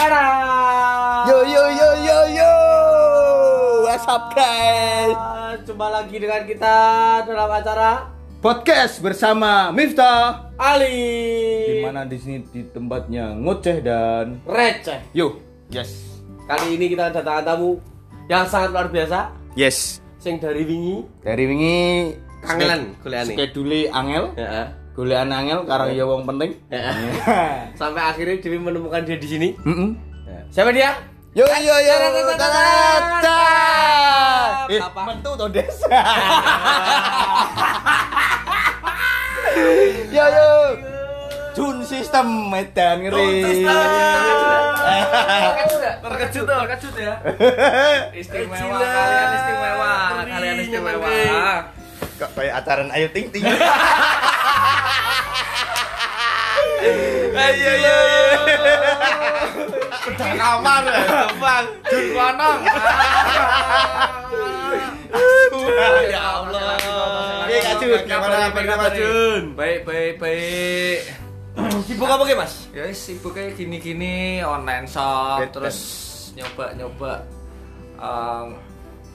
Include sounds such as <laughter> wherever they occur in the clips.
Ada. Yo yo yo yo yo. What's up guys? Jumpa lagi dengan kita dalam acara Podcast bersama Miftah. Ali. Di mana di sini di tempatnya ngoceh dan receh. yo. Yes. Kali ini kita kedatangan tamu yang sangat luar biasa. Yes. Sing dari wingi Dari wingi kangelan goleane. Skedule angel. Heeh. Golean angel karena ya wong penting. Heeh. <laughs> Sampai akhirnya Dewi menemukan dia di sini. Heeh. Siapa dia? Yo yo yo. Tata. Eh, Apa? mentu to Des. <laughs> Yo yo. Jun sistem Medan ngeri. Terkejut? Terkejut tuh, terkejut ya. <laughs> Istimewa, kalian istimewa, kalian istimewa. Kok kayak acara Ayu Ting Ting. Ayo yo. Pedang kamar ya, Bang. Jun Konong. Ya Allah. Oke, Kak Jun, gimana Kak Jun? Baik, baik, baik. Sibuk apa ki, Mas? Ya sibuk kayak gini-gini online shop terus nyoba-nyoba Em,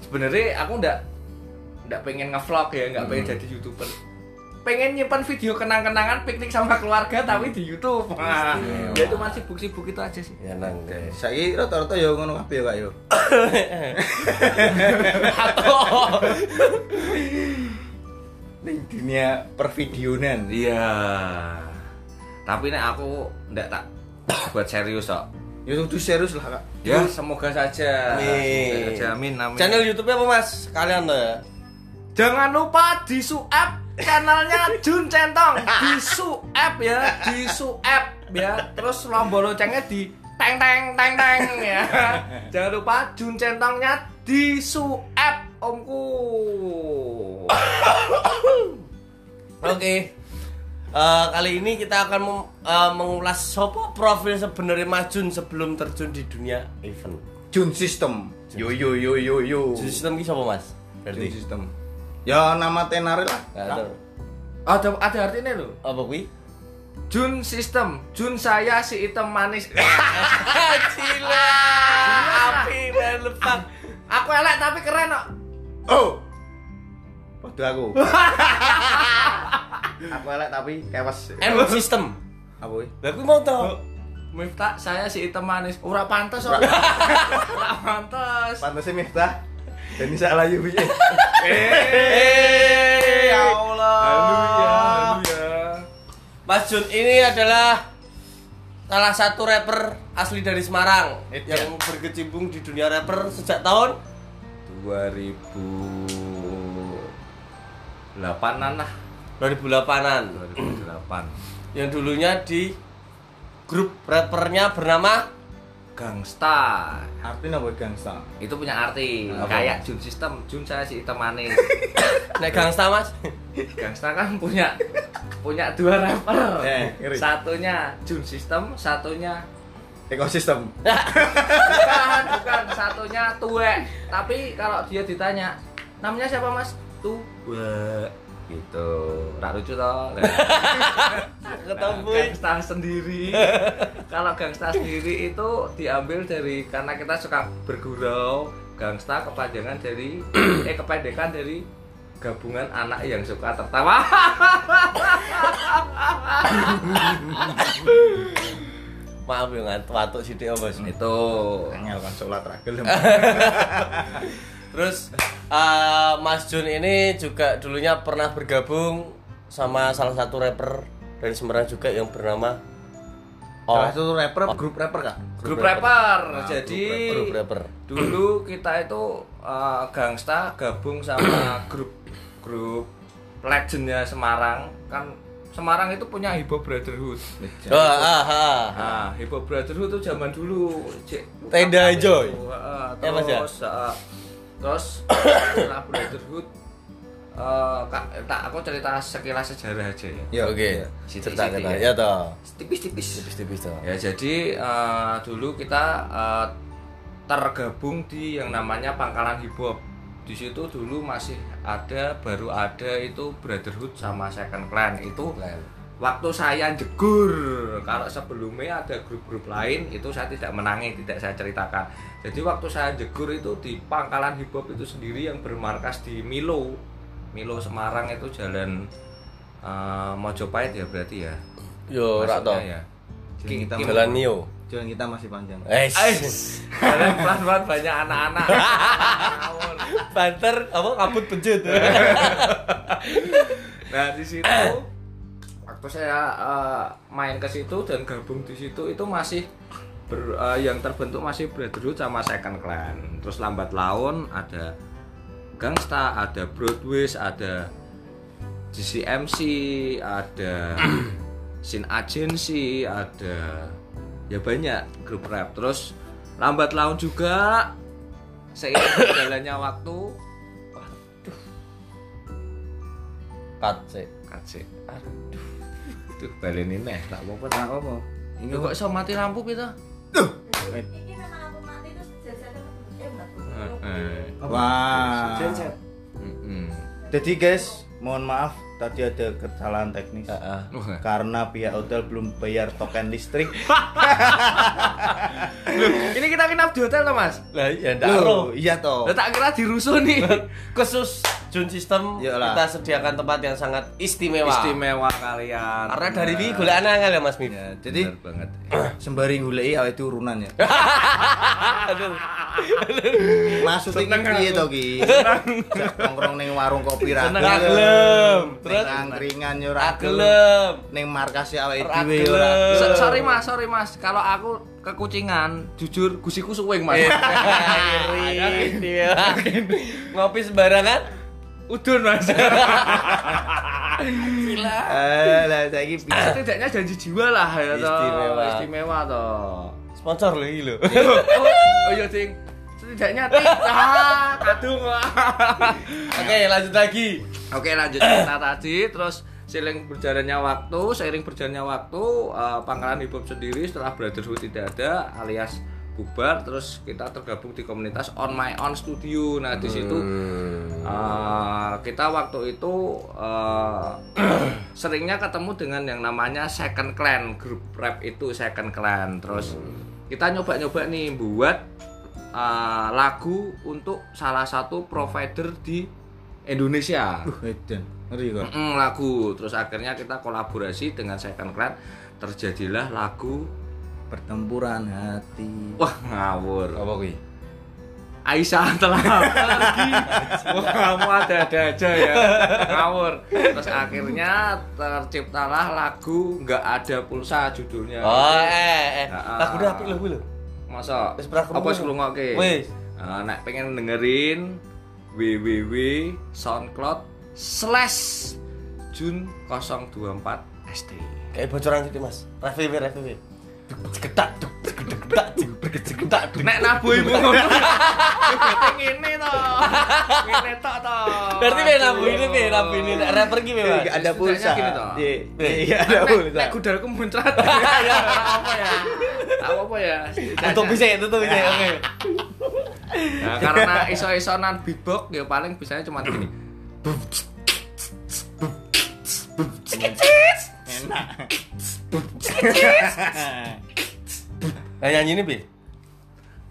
sebenarnya aku ndak ndak pengen ngevlog ya, nggak pengen jadi youtuber. Pengen nyimpan video kenang-kenangan piknik sama keluarga tapi di YouTube. Wah, ya cuma sibuk-sibuk itu aja sih. Ya nang. Saiki rata-rata yo ngono kabeh yo Kak yo. Atau <laughs> Ning dunia pervideonan. Iya. Tapi nek aku ndak tak buat serius kok. Ya kudu serius lah, Kak. Ya, semoga saja. Amin. Semoga saja. Amin, amin. Channel YouTube-nya apa Mas? Kalian tuh ya. Jangan lupa di suap channelnya Jun Centong di suap ya, di suap ya. Terus tombol loncengnya di teng teng teng teng ya. Jangan lupa Jun Centongnya di suap omku. Oke. Eh, kali ini kita akan mem- eh, mengulas sopo profil sebenarnya Mas Jun sebelum terjun di dunia event. Jun system. Yo yo yo yo yo. Jun sistem ki sapa Mas? Jun Berarti. system. Ya nama tenar lah. Ada. Ada ada artinya loh. Apa kuwi? Jun sistem, Jun saya si item manis. <laughs> Cila. Api dan lepak. Aku elek tapi keren kok. Oh. Waktu aku. <laughs> aku elek tapi kewas. M system. Apa kuwi? Lah kuwi mau tau. Miftah, saya si item manis. Ora pantes kok. <laughs> Ora pantes. Pantasnya Miftah. Dan ini salah piye. Eh, ya Allah. Haleluya, haleluya. Mas Jun ini adalah salah satu rapper asli dari Semarang Iya. yang berkecimpung di dunia rapper sejak tahun 2008-an lah. 2008-an. 2008. Yang dulunya di grup rappernya bernama Gangsta. Artinya apa gangsta? Itu punya arti Apa? kayak Jun sistem, Jun saya si item manis. <laughs> Nek Gangsta Mas. Gangsta kan punya punya dua rapper. Eh, ngeri. Satunya Jun sistem, satunya Ekosistem. bukan, bukan satunya Tue. Tapi kalau dia ditanya, namanya siapa Mas? Tue. Gitu. Rak lucu toh. <laughs> Ketemu. gangsta sendiri. <laughs> kalau gangsta sendiri itu diambil dari karena kita suka bergurau. Gangsta kepanjangan dari <clears throat> eh kependekan dari gabungan anak yang suka tertawa. <laughs> Maaf ya ngat watuk sithik ya, Bos. itu Angel kan sholat ragil. Terus eh, Mas Jun ini juga dulunya pernah bergabung sama salah satu rapper dari Semarang juga yang bernama Oh, Salah satu rapper, grup rapper kak. grup rapper. Nah, Jadi grup rapper. dulu kita itu uh, gangsta gabung sama <coughs> grup grup legendnya Semarang kan Semarang itu punya Hip Hop Brotherhood. Oh, ah, ah. Nah, Hip Hop Brotherhood itu zaman dulu. Tenda Joy. Heeh, Ya, Mas, ya? terus uh, terus setelah Brotherhood uh, Kak, tak aku cerita sekilas sejarah aja ya. Ya, Oke, Siti-siti cerita kita. ya. Ya toh. Tipis-tipis. Tipis-tipis toh. Ya jadi eh, dulu kita eh, tergabung di yang namanya Pangkalan Hip Hop. Di situ dulu masih ada baru ada itu Brotherhood sama Second Clan itu Clan. Waktu saya jegur kalau sebelumnya ada grup-grup lain itu saya tidak menangi tidak saya ceritakan jadi waktu saya jegur itu di pangkalan hip hop itu sendiri yang bermarkas di Milo Milo Semarang itu jalan eh, Mojopahit ya berarti ya Yo, ora to. Maksudnya ya Jalan kita Jalan Mio. Jalan kita masih panjang. Eh, Ais, jalan pelan-pelan banyak anak-anak <laughs> banter apa kabut bejut. <laughs> Nah di situ <coughs> waktu saya eh, main ke situ dan gabung di situ itu masih ber- eh, yang terbentuk masih Brotherhood sama Second Clan. Terus lambat laun ada Gangsta, ada Broadways, ada GCMC, ada <clears throat> Sin Agency, ada ya banyak grup rap. Terus lambat laun juga seiring <clears throat> berjalannya waktu Kat sik. Kacik. Aduh. Tuh baleni neh, tak apa-apa tak apa. Ini Ini kok iso mati lampu pita? Ini memang aku mati terus jajan eh enggak Heeh. Wah. Genset. Heeh. Jadi guys, mohon maaf tadi ada kesalahan teknis. Heeh. Wah. Karena pihak hotel belum bayar token listrik. <laughs> Ini kita nginap di hotel loh, Mas. Lah iya ndak Loh, iya toh. Lah tak kira dirusuh nih. Khusus Jun System Iyalah. kita sediakan tempat yang sangat istimewa. Istimewa kalian. Karena dari ini golek anak ya Mas Mif. Ya, jadi Bener banget. <clears throat> sembari goleki awake turunan ya. Aduh. <laughs> Maksud iki piye to ki? Nongkrong ning warung kopi ra gelem. Terus angkringan yo ra gelem. Ning markas awake Ra dhewe yo ra. sorry Mas, sorry Mas. Kalau aku kekucingan, jujur gusiku suwing, Mas. <laughs> Iri dia. <laughs> Ngopi sembarangan. Udun, Mas. Eh, lah saiki? Setidaknya janji jiwa lah ya toh. Istimewa. Istimewa toh. Sponsor lho iki lho. oh, <laughs> oh iya ting setidaknya ting ah kadung Oke, lanjut lagi. oke lanjut cerita tadi terus seiring berjalannya waktu seiring berjalannya waktu eh, pangkalan hip hop sendiri setelah brotherhood tidak ada alias bubar terus kita tergabung di komunitas on my own studio. Nah di situ eh, kita waktu itu eh, <clears throat> seringnya ketemu dengan yang namanya second clan grup rap itu second clan. Terus kita nyoba-nyoba nih buat eh, lagu untuk salah satu provider di Indonesia. Uh, edan. Ngeri kok. Mm, lagu. Terus akhirnya kita kolaborasi dengan second clan. Terjadilah lagu Pertempuran hati. wah ngawur Apa kuwi? Aisyah telah <laughs> pergi. Wah, kamu ada-ada aja ya. Ngawur. Terus akhirnya terciptalah lagu nggak ada pulsa judulnya. Oh, eh eh. Lagu udah apik lho kuwi lho. Masa? Apa wis ngrungokke? Wis. Nek pengen dengerin www.soundcloud slash Jun 024 ST. Kayak bocoran gitu, Mas. Review, review. Gedak, gedak. Nek nabu ibu ngono. Berarti ngene to. Ngene tok to. Berarti piye nabu ini piye nabu ini nek rapper ki Mas? Enggak ada pulsa. Toh. Iya, iya ada pulsa. Nek gudalku muncrat. <laughs> Ya apa ya? Apa ya. Tutup bisa, tutup bisa. Oke. Nah, karena iso-isonan beatbox ya paling bisanya cuma gini. Nah, nyanyi ini piye?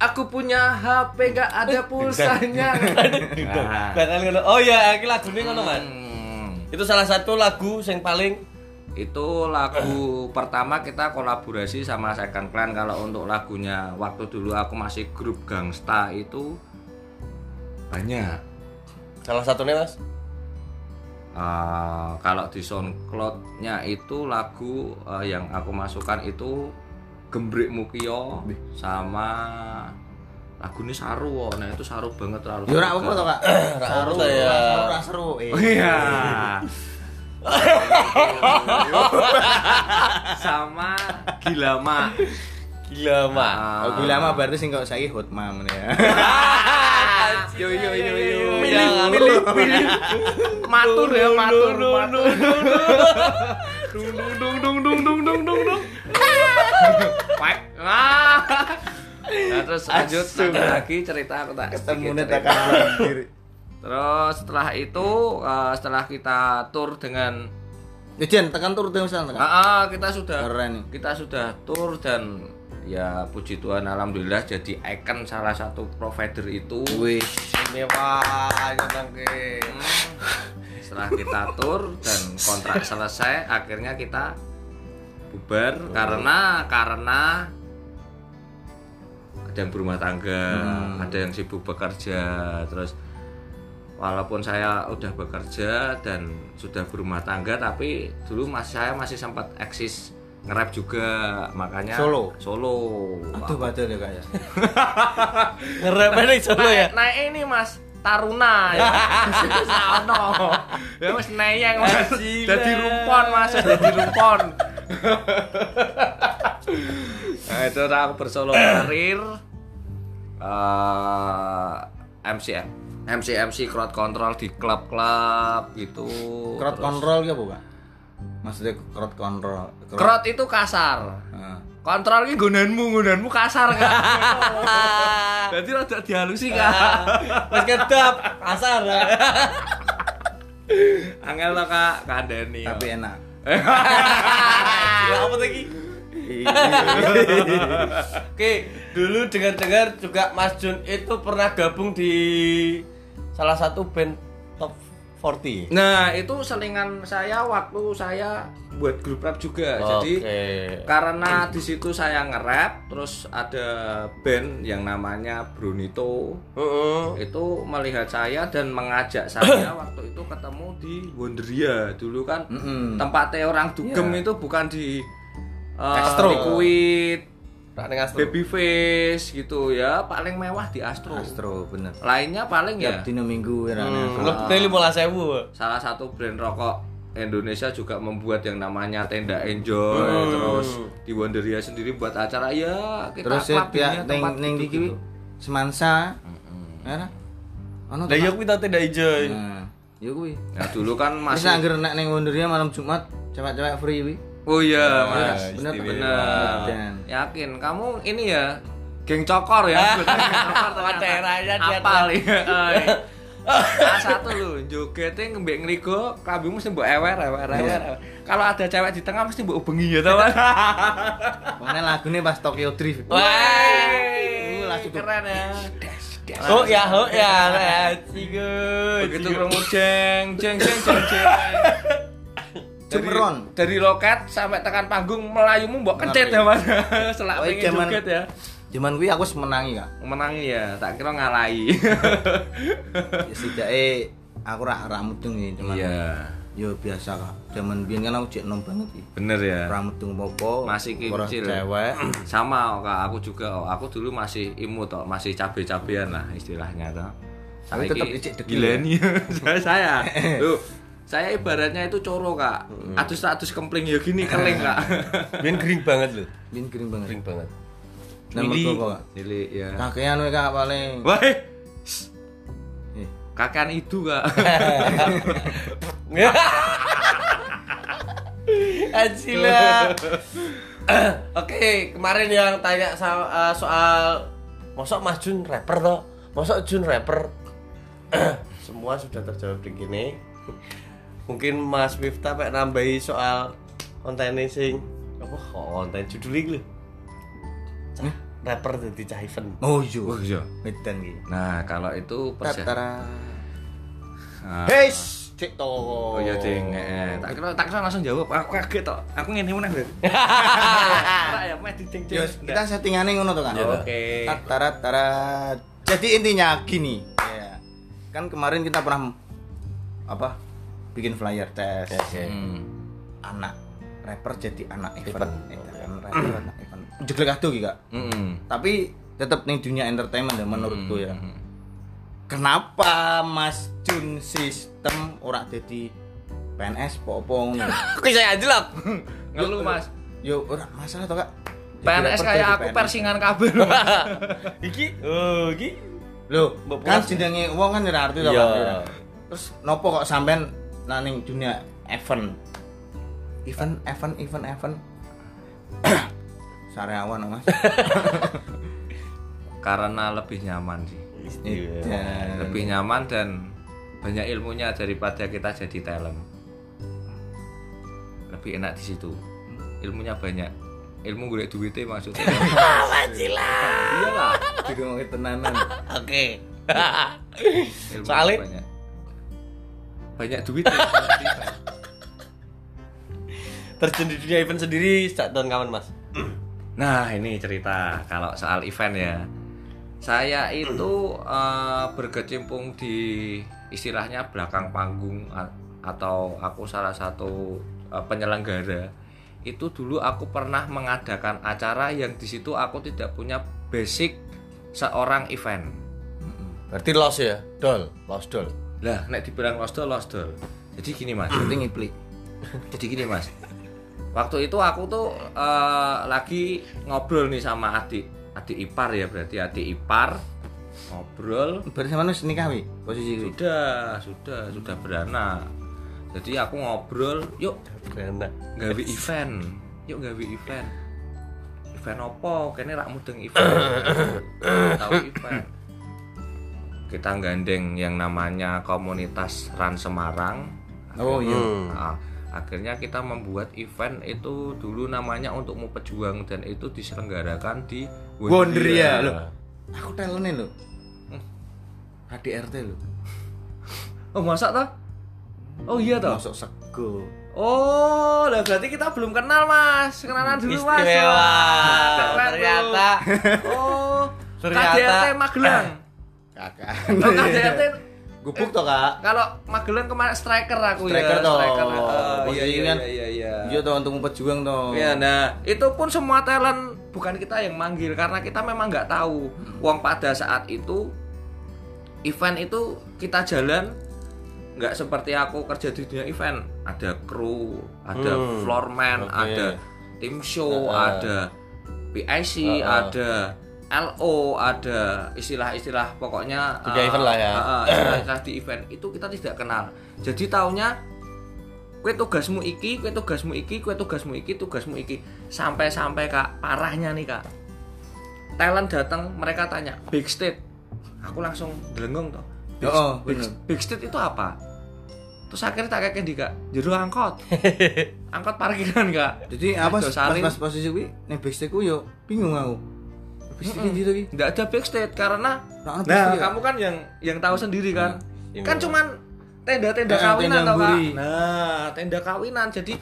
Aku punya HP gak ada pulsanya. Nah. Bakal ngono. Oh iya, iki lagune ngono, Mas. Hmm. Itu salah satu lagu yang paling Itu lagu pertama kita kolaborasi sama Second Clan kalau untuk lagunya waktu dulu aku masih grup Gangsta itu banyak. salah satunya, Mas. Eh, kalau di SoundCloud-nya itu lagu eh, yang aku masukkan itu Gembrik Mukio sama lagu ini Saru, nah itu Saru banget terlalu. Ora apa to, Kak? Saru <coughs> saya. Ora seru. Oh iya. <laughs> sama Gilama. Gila, Mak. Ah. Oh, gila mah berarti sing kok saiki hot mom ya. <laughs> Yo yo yo yo. Jangan. Pilih pilih. Matur ya matur matur. Dung dung dung dung dung dung dung dung. Pak. Ah. Nah, terus lanjut lanjut lagi cerita aku tak Ketemu diri. Terus setelah itu eh, setelah kita tur dengan Ya Jen, tekan tur terus tekan. Ah, ah, kita sudah Keren. kita sudah tur dan ya puji Tuhan alhamdulillah jadi icon salah satu provider itu. Wih, nyeneng ke. Setelah kita tur dan kontrak selesai, akhirnya kita bubar karena karena ada yang berumah tangga, ada yang sibuk bekerja, terus walaupun saya udah bekerja dan sudah berumah tangga tapi dulu mas saya masih sempat eksis nge-rap juga makanya Solo? solo aduh padahal ya kak ya. <laughs> Ngerep ini solo ya. Nah ini mas Taruna ya. <laughs> Sono. <laughs> Ya mas neyeng mas. Jadi rumpon mas, jadi rumpon. Nah itu aku bersolo karir. eh MC MC MC crowd control di klub-klub gitu. Crowd Terus- control ya bukan? Maksudnya crowd control. Crowd itu kasar. Heeh. Kontrol ini gunanmu, gunanmu kasar kan. <laughs> Jadi rada dihalusi kan. Mas kedap, asar. Angel lo kak, kandeni. Tapi enak. Gila apa lagi? Oke, dulu dengar-dengar juga Mas Jun itu pernah gabung di salah satu band 40. Nah itu selingan saya waktu saya buat grup rap juga. Jadi Oke. karena di situ saya nge-rap, terus ada band yang namanya Brunito Heeh. itu melihat saya dan mengajak saya <coughs> waktu itu ketemu di Wonderia dulu kan Mm-mm. tempatnya orang dugem Iya. itu bukan di uh, Astro. Rak ning Astro. Babyface gitu ya paling mewah di Astro. Astro bener. Lainnya paling ya Tiap dino minggu ya. Hmm, lebih 15.000. salah satu brand rokok Indonesia juga membuat yang namanya tenda enjoy Hmm. terus di Wonderia sendiri buat acara ya kita Terus ya ya tempat ning gitu, gitu. semansa. Ya. Ono Lah kuwi tau tenda ijo. Nah, ya kuwi. Nah dulu kan masih angger nek ning Wonderia malam Jumat cewek-cewek free wi. Oh iya mas bener istimewa. bener Dan yakin kamu ini ya geng cokor ya? <laughs> Geng cokor ternyata. daerahnya dia apal ya Salah satu lu jogetnya ngembek ngrigo kambing mesti mbok ewer ewer ewer kalau ada cewek di tengah mesti mbok ubengi ya tau <laughs> kan? Pokoknya lagune pas Tokyo Drift. Wah. Uh, tuh. keren ya. Oh ya, oh ya, cigo. begitu krungu jeng jeng jeng jeng <laughs> jeng dari, Cemeron. dari loket sampai tekan panggung melayumu mbok kencet ya mas <laughs> selak Oh, pengen zaman- joget ya Zaman kuwi aku wis menangi kak. menangi ya tak kira ngalahi <laughs> Ya setidaknya aku rak rak mudeng ya cuman. iya Yo biasa kak. Zaman biyen kan aku cek nom banget iki. bener ya Ora mudeng apa-apa. Masih kecil. Cewek. <clears throat> sama kak aku juga oh. aku dulu masih imut toh masih cabe-cabean lah istilahnya toh Tapi tetep icik degil gileni <laughs> saya saya Loh, saya ibaratnya itu coro kak adus-adus kempling ya gini keling kak <laughs> Biyen kering banget lho. Biyen kering banget. Kering banget. Nah, Willy. mergo apa kak? Jadi ya Kakean we kak paling. wah Eh, kakean itu kak <laughs> Ajila. <laughs> Oke, kemarin yang tanya sa- eh, soal mosok Mas Jun rapper toh? Mosok Jun rapper? <clears throat> Semua sudah terjawab di gini. Mungkin Mas Miftah pengen nambahi soal konten sing apa kok konten judul iki lho. Rapper jadi cah event. Oh iya. oh iya Medan iki. nah kalau itu persen Tatara. Ah. Hei, cek to. Oh iya ding, eh, tak kira tak kira langsung jawab. Aku kaget tok. Aku ngene meneh. <laughs> Ora ya meh diding Yo, kita settingannya ngono tuh kan. Oke. Tatara tara. Jadi intinya gini, ya. Kan kemarin kita pernah apa? Bikin flyer tes. Hmm. Anak rapper jadi anak event. Itu kan rapper anak event. Jeglek ado iki, Kak. Heeh. Tapi tetap nih dunia entertainment ya menurutku ya. Kenapa Mas Jun sistem ora jadi PNS popo ngono? Oke, saya anjlok. Ngeluh Mas. Yo ora masalah toh, Kak. PNS kayak aku PNS. persingan kabel. <laughs> Iki, oh, iki. Mbok kan jenenge wong kan ora arti to, Iya. Terus nopo kok sampean nang ning dunia event? Event, event, event, event. <coughs> Sariawan Mas. <laughs> Karena lebih nyaman sih. Iya. Lebih nyaman dan banyak ilmunya daripada kita jadi talent. lebih enak di situ ilmunya banyak ilmu gue duitnya maksudnya <laughs> Wajilah. iyalah Jadi ngomongin tenanan. <laughs> Oke. Soalnya? Banyak duit ya. <laughs> Terjun di dunia event sendiri sejak tahun kapan, Mas? <clears throat> Nah ini cerita kalau soal event ya Saya itu <clears throat> eh, berkecimpung di istilahnya belakang panggung Atau aku salah satu eh, penyelenggara Itu dulu aku pernah mengadakan acara yang di situ aku tidak punya basic seorang event Berarti los ya, dol, los dol. Lah nek dibilang losdol losdol Jadi gini mas <clears throat> Berarti ngiplik. Jadi gini mas. Waktu itu aku tuh eh, lagi ngobrol nih sama adik Adik ipar ya berarti adik ipar. Ngobrol. Berarti sama nus nikah wi? Posisi. Sudah, sudah, sudah beranak. Jadi aku ngobrol Yuk Enak. gawe event. Yuk gawe event. Event apa? Kayaknya rak mudeng <clears throat> event. Tahu event Kita gandeng yang namanya komunitas Ran Semarang Oh iya. Nah, akhirnya kita membuat event itu dulu namanya untuk mau pejuang dan itu diselenggarakan di Wonderia lho. Aku telene lho. ADRT lho. Oh masak toh? Oh iya toh. Masuk sego. Oh, lah berarti kita belum kenal mas. Kenalan dulu mas. Istimewa. Ternyata. Oh, Ternyata- KDRT Magelang. Kakak. Oh, KDRT Gubuk toh, Kak. kalau Magelang kemarin striker aku Striker ya. toh. Striker. Oh, iya iya kan. iya iya. Iya toh untuk pejuang toh. Ya, nah itu pun semua talent bukan kita yang manggil karena kita memang nggak tahu. Uang pada saat itu event itu kita jalan nggak seperti aku kerja di dunia event. Ada kru, ada Hmm, floorman, oke. ada tim show, Heeh. ada PIC, Heeh. ada LO, ada istilah-istilah pokoknya Dunia eh, event lah ya. eh, istilah-istilah di event itu kita tidak kenal. Jadi taunya kue tugasmu iki, kue tugasmu iki, kue tugasmu iki, tugasmu iki. Sampai-sampai kak, parahnya nih kak. Talent datang, mereka tanya backstage. Aku langsung delengong toh. Big, Oh, big, bener. backstage itu apa? Terus akhirnya tak kayak di kak, juru angkot, <laughs> angkot parkiran kak. Jadi apa pas, pas posisi kuwi ning backstage ku yo bingung aku. Backstage gitu ki. Nggak ada backstage karena Nah, Nah, kamu kan yang yang tahu sendiri kan. Ini kan cuman tenda-tenda Eh, kawinan tenda toh, Kak. mburi. Nah, tenda kawinan. Jadi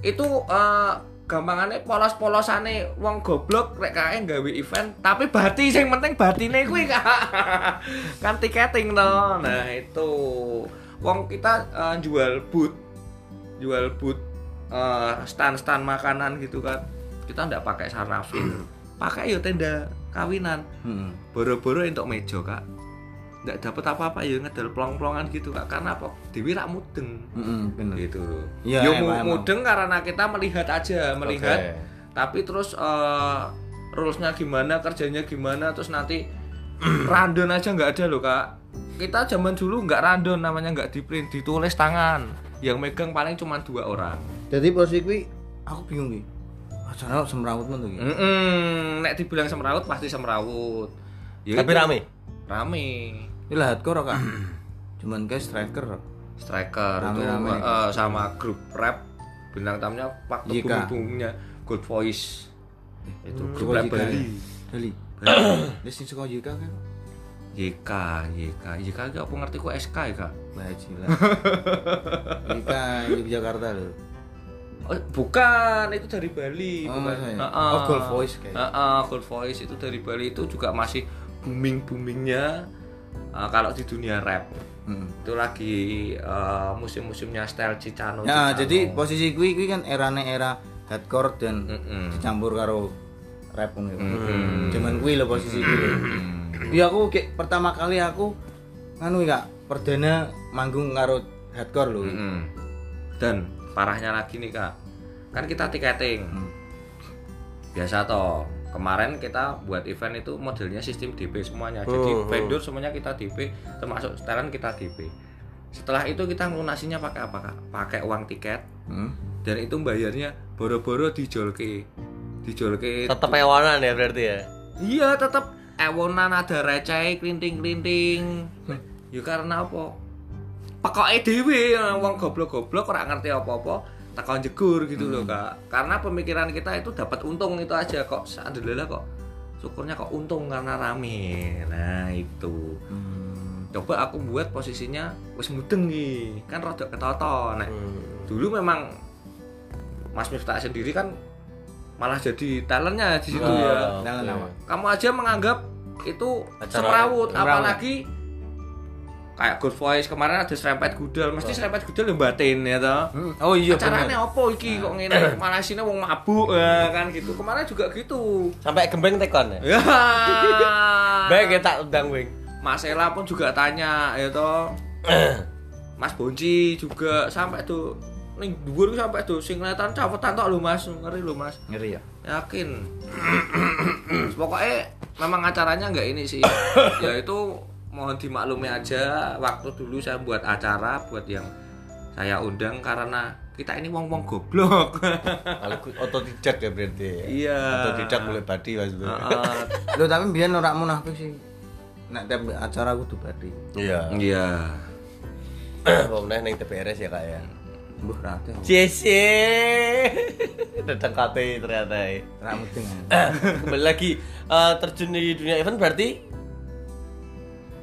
itu eh, gampangannya polos-polosane wong goblok rek kae gawe event, tapi bati sing penting batine kuwi Kak. <laughs> kan tiketing toh. Nah, itu wong kita eh, jual booth jual booth eh, stand-stand makanan gitu kan. Kita ndak pakai sarnafil. <clears throat> pakai yo tenda kawinan Heeh. boro-boro untuk meja kak nggak dapet apa-apa ya ngedel plong-plongan gitu kak karena apa Dewi rak mudeng Heeh, bener. gitu Iya, Yo iya, mu- paham. mudeng karena kita melihat aja melihat Oke. tapi terus eh, rulesnya gimana kerjanya gimana terus nanti <clears throat> random aja nggak ada loh kak kita zaman dulu nggak random namanya nggak di print ditulis tangan yang megang paling cuma dua orang Jadi posisi aku bingung ki. Acara semrawut men tuh ki. Mm-mm, nek dibilang semrawut pasti semrawut Ya Tapi itu, rame. rame Ini lah hardcore kak. <clears throat> Cuman kayak striker. striker itu Rame-rame. eh, sama grup rap bintang tamunya waktu Jika. bumbu-bumbunya Good Voice itu grup rap Bali? Bali. Dia sing suka Jika kan. YK YK YK gak apa ngerti kok SK ya kak Baji lah. <laughs> Jika Yogyakarta loh. Oh, bukan itu dari Bali Oh, bukan ya? Heeh. Oh, Gold Voice kayak. Heeh, Gold Voice itu dari Bali itu juga masih booming boomingnya kalau di dunia rap Heeh. itu lagi eh, musim-musimnya style Cicano Nah, Cicano. jadi posisi kuwi kuwi kan erane era hardcore dan Mm-mm. dicampur karo rap ngono. ya. Mm. Cuman kuwi lho posisi kuwi. Iya aku kayak pertama kali aku nganu Kak, perdana manggung karo hardcore lho. Mm-mm. Dan parahnya lagi nih kak, kan kita tiketing. Hmm. Biasa toh. Kemarin kita buat event itu modelnya sistem DP semuanya. Jadi Hmm, hmm. vendor semuanya kita DP, termasuk setelan kita DP. Setelah itu kita ngelunasinya pakai apa kak? Pakai uang tiket Hmm. dan itu bayarnya boro-boro dijolke, dijolke. Tetap ewanan ya berarti ya. Iya tetap ewonan ada receh klinting-klinting. Ya karena apa? Pekoke dhewe wong goblok-goblok ora ngerti apa-apa. tekan jegur gitu loh kak karena pemikiran kita itu dapat untung itu aja kok alhamdulillah kok syukurnya kok untung karena rame nah itu Hmm. coba aku buat posisinya wis mudeng nih kan rada ketoto nah Hmm. dulu memang Mas Miftah sendiri kan malah jadi talentnya di situ Oh, ya Talent kamu aja menganggap itu Acara- semrawut semrawut. apalagi kayak Good Voice kemarin ada serempet gudel. Mesti serempet gudel yang batin ya toh? Oh iya acaranya apa iki kok ngene? Malah sini wong mabuk ya kan gitu. Kemarin juga gitu. Sampai gembeng tekon ya. ya. <laughs> Baik ya tak undang wing. Mas Ella pun juga tanya ya toh? <clears throat> Mas Bonci juga sampai tuh ning dhuwur ku sampai tuh sing kelihatan cawetan tok lho Mas. Ngeri lho Mas. Ngeri ya. yakin? <clears throat> Pokoknya memang acaranya nggak ini sih. <coughs> Ya itu mohon dimaklumi aja waktu dulu saya buat acara buat yang saya undang karena kita ini wong wong goblok Kalau otodidak ya berarti. ya? iya Otodidak mulai badi Mas. Heeh. Lho tapi biyen ora munafik sih. Nek tiap acara kudu badi. Iya. iya Pokoknya neng TPRS ya kak ya. Mbuh rate. CC. <laughs> Datang KT ternyata. ya. Mudeng. <coughs> Kembali lagi eh, terjun di dunia event berarti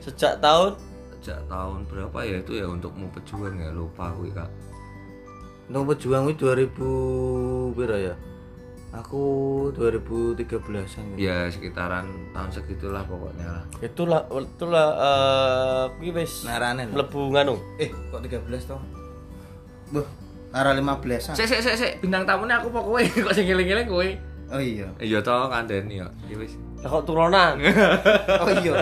sejak tahun sejak tahun berapa ya itu ya untuk mau pejuang ya lupa aku kak Nang pejuang kuwi 2000 pira ya? Aku 2013-an gitu. ya sekitaran tahun segitulah pokoknya lah itulah itulah eh kuwi wis Narane mlebu nganu. Eh, kok 13 toh? Buh, arah 15-an. sik sik sik sik bintang tamunya aku pokoknya <laughs> kok sing ngeling-ngeling kowe Oh iya. iya toh kandeni ya Iya, wis kok turunan? <laughs> Oh iya.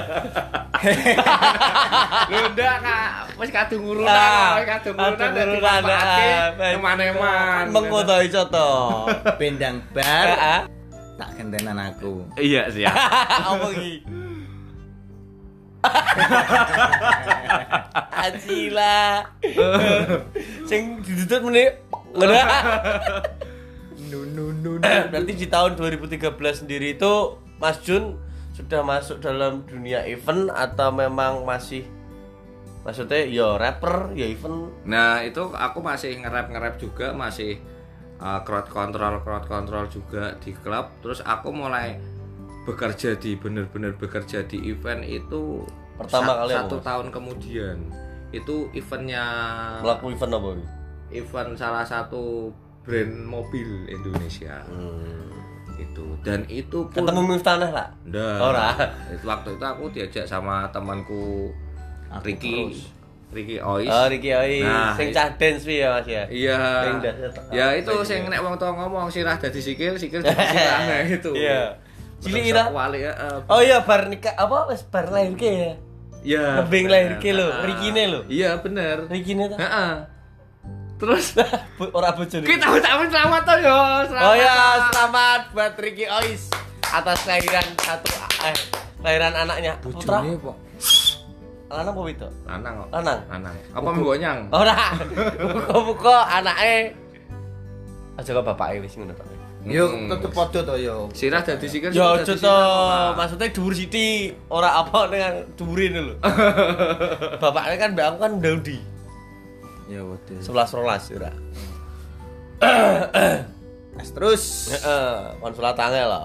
<laughs> Lho ndak Kak, wis kadung urunan, Ah, wis kadung urunan ah, baik. eman-eman. Mengko to <laughs> iso to. Bendang bar Heeh. tak gentenan aku. Iya sih. Apa iki? Acila. Sing didudut meneh. Ngono. Nu nu nu. Berarti di tahun 2013 sendiri itu Mas Jun sudah masuk dalam dunia event atau memang masih maksudnya ya rapper ya event Nah, itu aku masih nge-rap-nge-rap juga, masih uh, crowd control crowd control juga di klub. Terus aku mulai bekerja di bener-bener bekerja di event itu Pertama sa- kali apa, satu Mas? tahun kemudian. Itu eventnya melakukan event apa event salah satu brand mobil Indonesia. Itu dan itu pun Ketemu Miftah lah. Nggak. Ora. Itu waktu itu aku diajak sama temanku Ricky Ricky Ois. Oh, Ricky Oi, Nah, sing cah dance pi ya Mas ya. Iya. Sing dah- Ya itu sing nek wong tua ngomong sirah dadi sikil, sikil dadi sirah <laughs> nah itu. Iya. Cilik Terus ira. aku ya. eh, Oh iya bar nikah apa wis bar lahir ke ya? Iya. Nebeng lahir ke lho. Rikine lho. Iya bener. Rikine ta? Heeh. Terus Bu- Ora bojone. kita ucapin selamat toh yo, selamat. Oh ya, selamat buat Ricky Ois atas kelahiran satu eh kelahiran anaknya. Putra. Lanang apa itu? Lanang kok. Lanang. Lanang. Apa mboknyang? Ora. Buka-buka anake. Aja kok bapake wis ngono Pak. Yo Hmm. tetep padha to yo. Sirah dadi sikil. Ya sikil aja to, maksudnya dhuwur sithik, ora apa dengan dhuwurin lho. <laughs> Bapaknya kan mbak aku kan Daudi. Ya waduh. 11 rolas. Mas <coughs> terus. Heeh, konsulat tangga lah.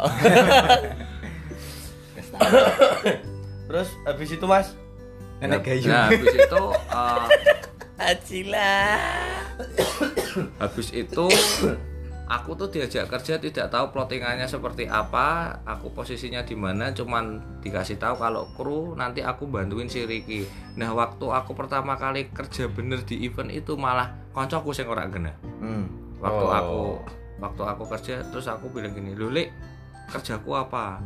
Terus habis itu Mas Enak gayu. Nah, habis itu <coughs> eh, Acila. <coughs> habis itu aku tuh diajak kerja tidak tahu plottingannya seperti apa aku posisinya di mana cuman dikasih tahu kalau kru nanti aku bantuin si Ricky. Nah waktu aku pertama kali kerja bener di event itu malah koncoku sing ora kena Hmm. waktu Oh. aku waktu aku kerja terus aku bilang gini Luli kerjaku apa?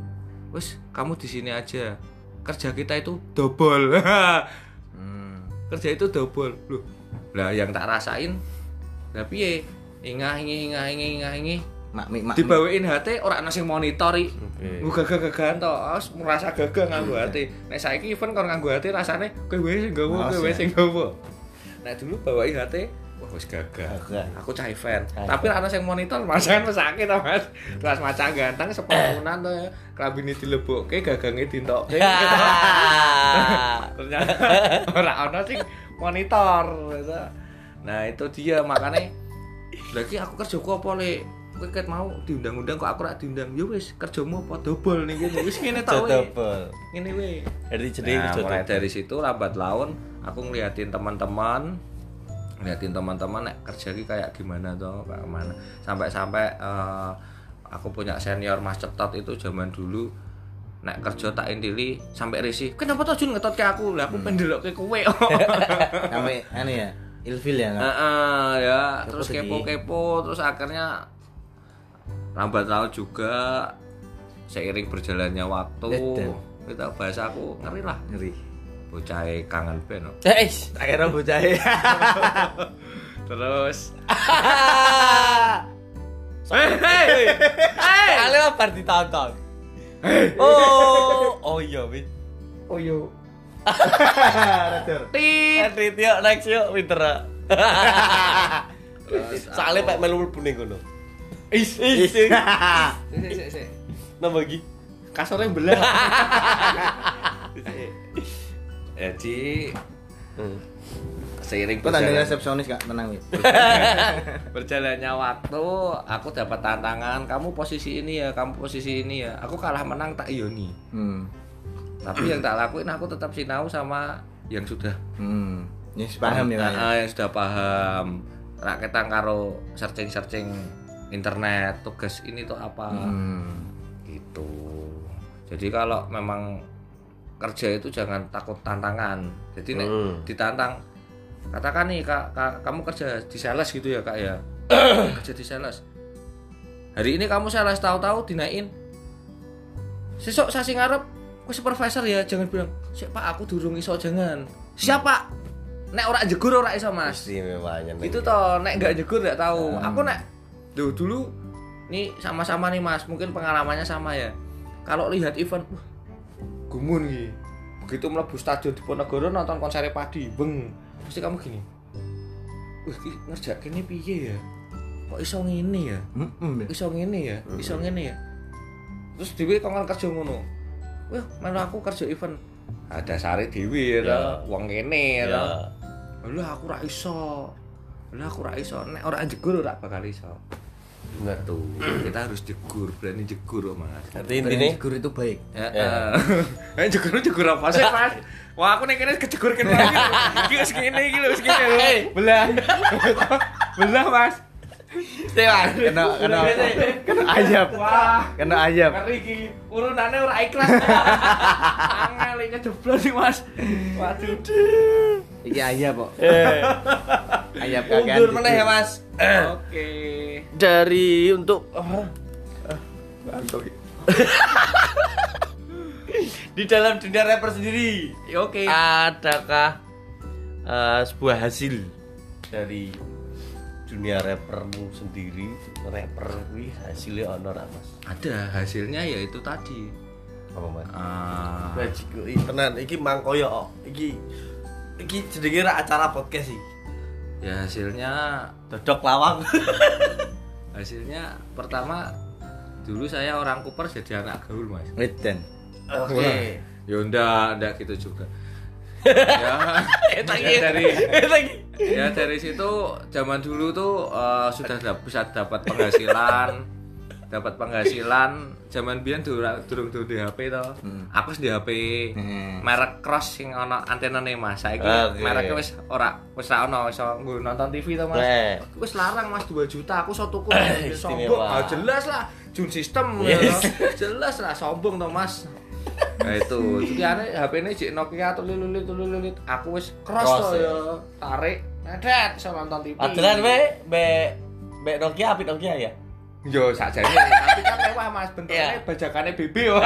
Wis kamu di sini aja. Kerja kita itu double. <laughs> Hmm. kerja itu double. Loh lah yang tak rasain lah piye ingah ingi ingah ingi ingah ingi Mak mik mak. dibawain HT ora ana sing monitori Oke. Gue gagah-gagahan to, harus merasa gagah nganggo hati. Nek saiki event kon nganggo hati rasane kowe wae sing gawa, kowe Mas, ya. sing gawa. Nek dulu bawain hati, wah wis gagah. Gagah. Aku cah event. Tapi ana sing monitor masakan mesake to, Mas. Kelas macang ganteng sepuluhan to ya. Klambine dilebokke, gagange dintokke. <laughs> Ternyata ora ana sing monitor. gitu. Nah, itu dia makanya lagi aku kerja kok apa le? Kowe ket mau diundang-undang kok aku ora diundang? Ya wis kerjamu apa? Double nih gini wis ngene <laughs> we double. Ngene we. Jadi jadi Nah, mulai double. dari situ lambat laun aku ngeliatin teman-teman ngeliatin teman-teman nek kerja ki kayak gimana tuh kayak mana sampai-sampai eh, aku punya senior Mas Cetot itu zaman dulu nek kerja tak intili sampai risih kenapa tuh Jun ngetot ke aku? Lah aku pendelok ke kowe. <laughs> Sampai aneh ya, ilfil ya kan? Heeh, ya. Kepo terus sedih. kepo-kepo terus akhirnya lambat laun juga seiring berjalannya waktu Edan. kita bahasa aku ngeri lah. Ngeri. bocah kangen ben eh Akhirnya bocah <laughs> terus. Hei hei hei kalian apa ditonton? Oh oh iya wis. Oh yo Tit. Edit yuk next yuk winter soalnya aku- pak melu buning kono. Is. is. Sik, sik, sik, nambah kasurnya belah. Jadi seiring Kok tanda resepsionis kak tenang ya. berjalannya waktu aku dapat tantangan kamu posisi ini ya kamu posisi ini ya. Aku kalah menang tak ioni Hmm. Tapi yang tak lakuin aku tetap sinau sama yang sudah Hmm. Ya paham ya. Ah, yang sudah paham rakyat karo searching searching internet tugas ini tuh apa Hmm. gitu jadi kalau memang kerja itu jangan takut tantangan jadi nek Hmm. ditantang katakan nih kak, Kak, kamu kerja di sales gitu ya kak ya <coughs> kerja di sales hari ini kamu sales tahu-tahu dinaikin sesok sasi ngarep aku supervisor ya jangan bilang siapa aku durung iso jangan. Siapa nek ora jegur ora iso mas. Istimewanya itu toh nek nggak jegur nggak tahu. Hmm. aku nek dulu dulu nih sama-sama nih mas. Mungkin pengalamannya sama ya. Kalau lihat event wah gumun nih begitu melebu stadion di Ponorogo nonton konser padi beng. Pasti kamu gini wah ngerjak ini piye ya? Kok iso ngene ya? Hmm. iso ngene ya? Iso ngene ya? Terus dhewe kongon kerja ngono wah melu aku kerja event ada sari dewi ya, Ya. wong kene ya, ya Lah aku ra iso. Lah aku ra iso. Nek ora jegur ora bakal iso. bener Tuh, <clears throat> kita harus jegur, berani jegur, Mas. berarti intinya Guru itu baik. Ya. Ya. <laughs> Eh jegur jegur apa sih, Mas? Wah, aku nek kene kejegur kene lagi. Iki wis ngene iki lho, wis ngene lho. Belah. <laughs> Belah, Mas. Kena kena kena ayam. Wah, Kena ayam. ngeri iki. Urunane ora ikhlas. Angel iki jeblon nih, Mas. Waduh. Iki ayam kok. eh Ayam kakean. mundur meneh ya mas Oke. dari untuk <laughs> di dalam dunia rapper sendiri Ya, Oke. adakah eh, sebuah hasil dari dunia rappermu sendiri rapper wih hasilnya apa mas? Ada hasilnya yaitu tadi. apa mas? Ah, Bajiku, iki tenan. Iki mangkoyo kok. iki iki jenenge ra acara podcast sih ya hasilnya dodok lawang. <laughs> Hasilnya pertama dulu saya orang Kuper jadi anak gaul mas. Wedan. oke. ya ndak ndak gitu juga ya. <laughs> Ya dari ya dari situ zaman dulu tuh eh, sudah bisa dapat penghasilan. Dapat penghasilan. Zaman biyen durung durung di HP to aku wis di HP Hmm. merek cross sing ana antenane mas. Saiki Oke. mereknya wis ora wis ra ono iso nggo nonton TV to mas. Aku wis larang mas 2 juta. Aku <coughs> iso tuku sombong. Ah, jelas lah. Jun sistem Yes. ya. jelas lah sombong to mas nah itu. Jadi aneh HP ini jik Nokia tuh lilit tuh lilit aku wis cross, to ya. ya. Tarik nedet iso nonton TV Adelan we be be Nokia apit Nokia ya? Yo sakjane. <laughs> Tapi kan mewah mas. Bentuknya Iya. bajakannya BB <laughs> wah.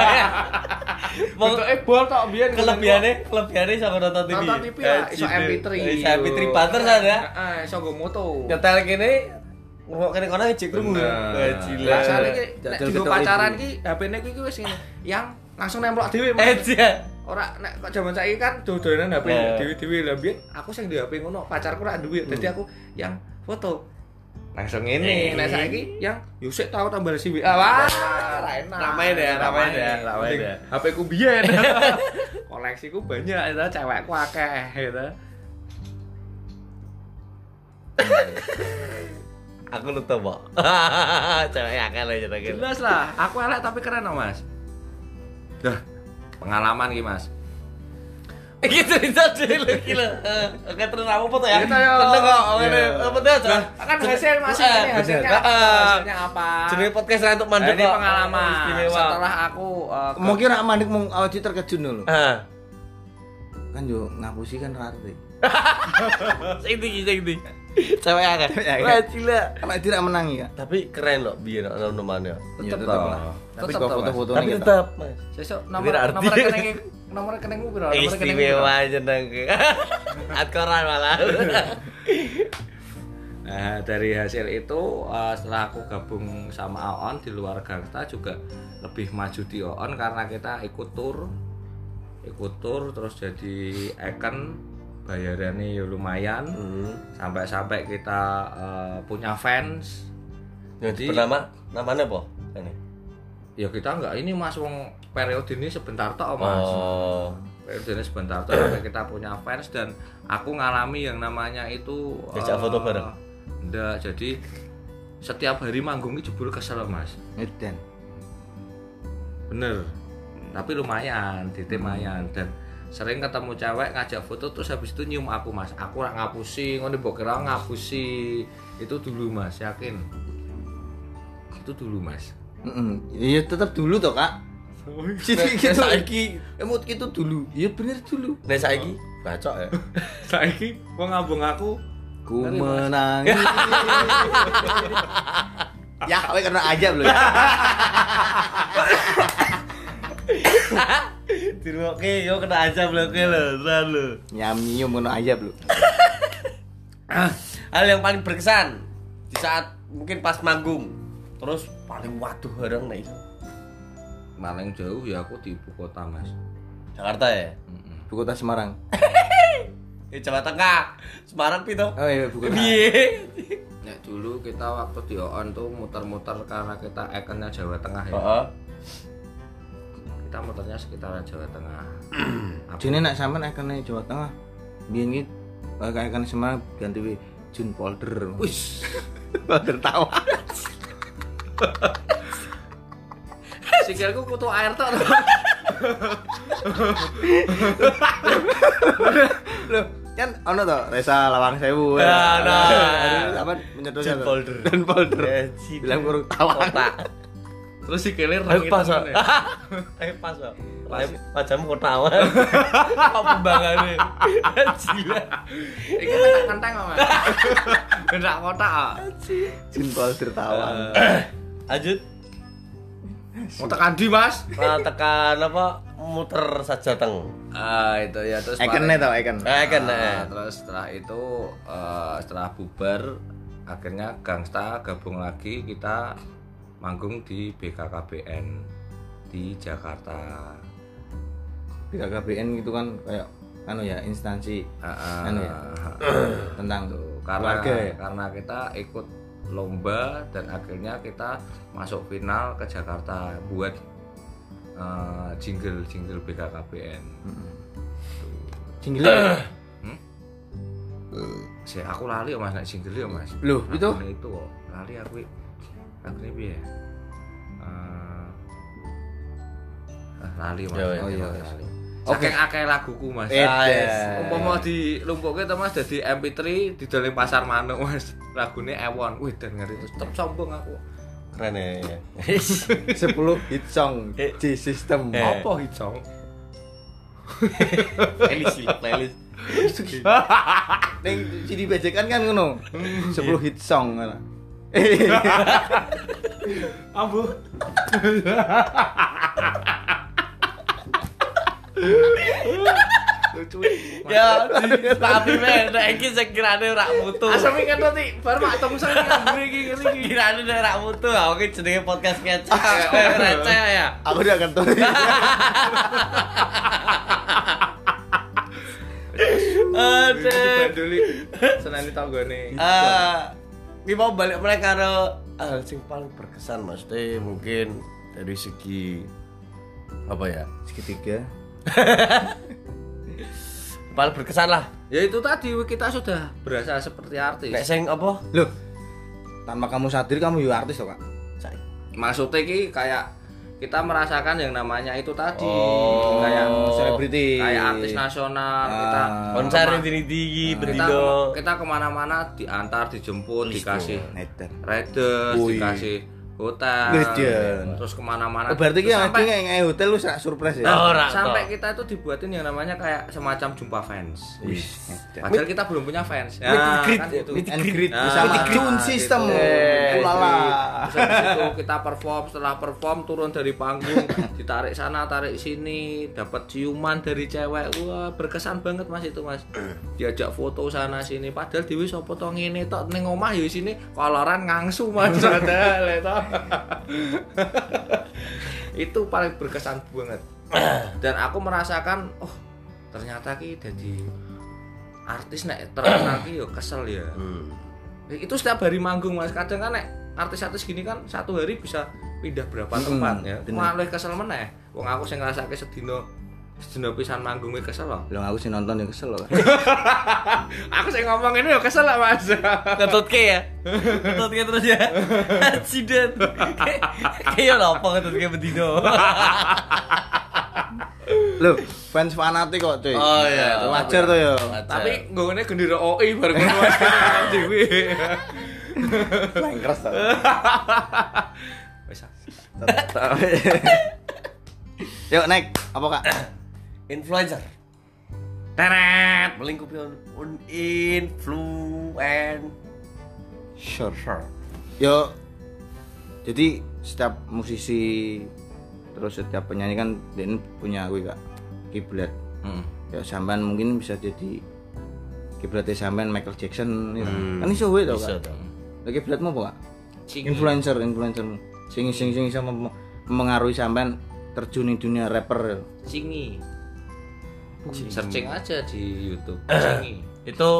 Bentuknya bol tok biyen. kelebihannya kelebihannya sama nonton TV nonton TV ya. Iso MP3 iso MP3 banter ada heeh iso nggo moto. Nyetel kene ngomong kene kono ngecek krungu. Bener. gila. Lah soalnya ki nek pacaran ibu. ki HP-ne ki wis ngene. Yang langsung nemplok dhewe Mas. Eja Ora nek kok jaman saiki kan dodolan HP Eh. dhewe-dhewe lah biyen aku sing di HP ngono, pacarku ora duwe. Dadi aku yang foto. Langsung ngene, nek saiki yang yusik tau tambah si WA. Wah, ra enak. Ramain ya, ramain ya, ramain Penting ya. HP ku biyen. <laughs> Koleksiku banyak itu cewekku akeh gitu. Aku nutup, Pak. Cewek aja lagi. Jelas lah, aku elek tapi keren kok, Mas. Dah, pengalaman iki, Mas. Iki cerita dulu gila. Oke terus aku foto ya. Kita ya. Tenang kok. Apa tuh aja? Kan hasil Mas Eh, ini hasilnya? Ah. Hasilnya apa? Jenenge podcast untuk mandek Ini kok. pengalaman Istimewa. setelah aku eh, Mungkin rak mandek mau awak terkejut dulu. Ah. Kan yo ngapusi kan rarte. <laughs> Sing iki sing iki. Cewek akal. Wah, gila. Karena tidak menangi ya. Tapi keren loh biar tetep tetep lah. lah. Tapi Tetep Mas. foto-foto Tapi tetap. Sesuk Ini nomor nomor rekening nomor rekeningmu piro? Nomor? Istimewa jeneng. Adkoran <laughs> malah. <laughs> Nah, dari hasil itu eh, setelah aku gabung sama Aon di luar Gangsta juga lebih maju di Aon karena kita ikut tur ikut tur terus jadi icon bayarannya ya lumayan Hmm. sampai-sampai kita eh, punya fans Jadi bernama namanya apa? Ini. ya kita nggak ini mas wong periode ini sebentar tok mas Oh. periode ini sebentar tok sampai kita punya fans dan aku ngalami yang namanya itu Diajak eh, foto bareng? enggak jadi setiap hari manggung ini jebul kesel mas Edan. bener tapi lumayan titik lumayan dan sering ketemu cewek ngajak foto terus habis itu nyium aku mas aku rak ngapusi ngono mbok kira ngapusi itu dulu mas yakin itu dulu mas Heeh. Iya tetap dulu toh, Kak. Jadi <laughs> gitu. saiki Emot itu dulu. Iya bener dulu. nek saiki bacok ya. <laughs> saiki wong ngabung aku Ku menangis. <laughs> ya, kowe kena aja belum. Diroke yo kena aja bloke lho, selalu. Nyam nyium kena aja belum. Hal yang paling berkesan di saat mungkin pas manggung terus paling waduh bareng nih paling jauh ya aku di ibu kota mas Jakarta ya Ibu kota Semarang. di <laughs> Jawa Tengah Semarang pito Oh iya, ibu kota. piye ya dulu kita waktu di ON tuh muter-muter karena kita ikonnya Jawa Tengah ya Heeh. Kita muternya sekitaran Jawa Tengah <clears throat> Jene nek sampean ikone Jawa Tengah. Biyen iki eh, kayak ikone Semarang ganti we Jun Polder. Wis, <laughs> Polder tawa. <laughs> sikilku kutu air tok. Loh, kan ono to Resa Lawang Sewu. Nah, nah. Apa menyedotnya Jun? Polder. Jun Polder. Si- Bilang kurang tawa. Terus sikilnya Ayo rengi pas ya. <laughs> Ayo pas <laughs> kok Wajahmu ketawa Apa pembangannya Gila Iki tak kenteng kok, Mas. Gendak kotak. ah. Jun Polder tawa. Lanjut Mau tekan di, Mas. Nah, tekan apa muter saja teng Ah, itu ya terus Ikonnya paling- tau ikon. Eh kan Nah, eh. terus setelah itu eh, setelah bubar akhirnya Gangsta gabung lagi kita manggung di BKKBN di Jakarta. BKKBN gitu kan kayak anu ya instansi ah, Anu ya? <coughs> tentang gitu. karena ya? karena kita ikut lomba dan akhirnya kita masuk final ke Jakarta buat eh, jingle jingle BKKBN. Jingle. Hmm? Saya aku lali ya mas, naik single ya mas. Loh, itu? Itu kok lali aku. Piye? Eh, ah, lali mas. Oh, iya. lali. Oke. Saking akeh laguku mas. Eh, Ah, yes. ya. Umpama di lumpuke to mas dadi MP3 didoling pasar manuk mas. Lagune Ewon. Wih dan ngeri terus tetep sombong aku. Keren ya ya. 10 hit song Eh. di sistem. Eh. Apa hit song? Playlist sih, playlist. <laughs> Ning CD bejekan kan ngono. 10 hit song ngono. <laughs> Ambu. Lucu. Ya, tapi men, iki sekirane rak mutu. Asam kan nanti baru mak temu saya ngambune <laughs> iki ngene iki. Sekirane nek rak mutu, aku ki jenenge podcast kecap. Eh, Receh ya. Aku udah akan tahu. Aduh. Senani tanggane. Eh, ini mau balik mulai karo hal sing paling berkesan Mas Teh mungkin dari segi apa ya? Segitiga. <laughs> Paling berkesan lah. Ya itu tadi kita sudah berasa seperti artis. Nek sing apa? Loh. tanpa kamu sadar kamu juga artis toh kak Saya- maksudnya ki kayak kita merasakan yang namanya itu tadi Oh, kayak selebriti. kayak artis nasional kita Ah. konser kema- yang tinggi tinggi kita bendino kita ke mana-mana diantar dijemput dikasih Neten. riders dikasih hotel Ngejen. terus ke mana-mana. Oh, berarti Terus ki yang sampai, yang hotel lu sak surprise ya? Oh, sampai kita itu dibuatin yang namanya kayak semacam jumpa fans. Padahal kita belum punya fans. And greet, kan itu. meet and greet Nah, sama tune system Nah, gitu. ulala. itu kita perform, setelah perform turun dari panggung, ditarik sana, tarik sini, dapat ciuman dari cewek. Wah, berkesan banget Mas itu, Mas. Diajak foto sana sini, padahal Dewi sopo to ngene tok ning omah ya sini koloran ngangsu Mas. <laughs> Padahal <laughs> itu. paling berkesan banget. <clears throat> Dan aku merasakan, oh, ternyata ki jadi artis nek terkenal <clears throat> ki yo kesel ya. Hmm. itu setiap hari manggung mas kadang kan nek artis-artis gini kan satu hari bisa pindah berapa tempat ya bener. malah kesel meneh wong aku sing ngrasake sedina sedina pisan manggung kesel loh Belum aku sih nonton yang kesel loh. <laughs> aku sing ngomong ini ya kesel lah mas Ketut ke ya? Ketut ke terus ya? Accident <laughs> Kayak apa ketut ke bendino? Loh, <laughs> fans fanatik kok, cuy. Oh, iya. Wajar tuh ya. tapi nggone gendera OI bareng ngono mas dewi Lengkres wis Yuk, naik. Apa, Kak? Influencer teret Melingkupi un, un influencer Sure. Yo, jadi setiap musisi terus setiap penyanyi kan dia punya gue kak kiblat. Hmm. Ya sampean mungkin bisa jadi kiblatnya sampean Michael Jackson ya. Hmm. Kan iso gue tau Bisa kak. Lagi kiblatmu apa kak? Influencer, influencermu. Sing sing sing mem- mengaruhi sampean terjun di dunia rapper. cingi searching aja di YouTube <clears throat> Itu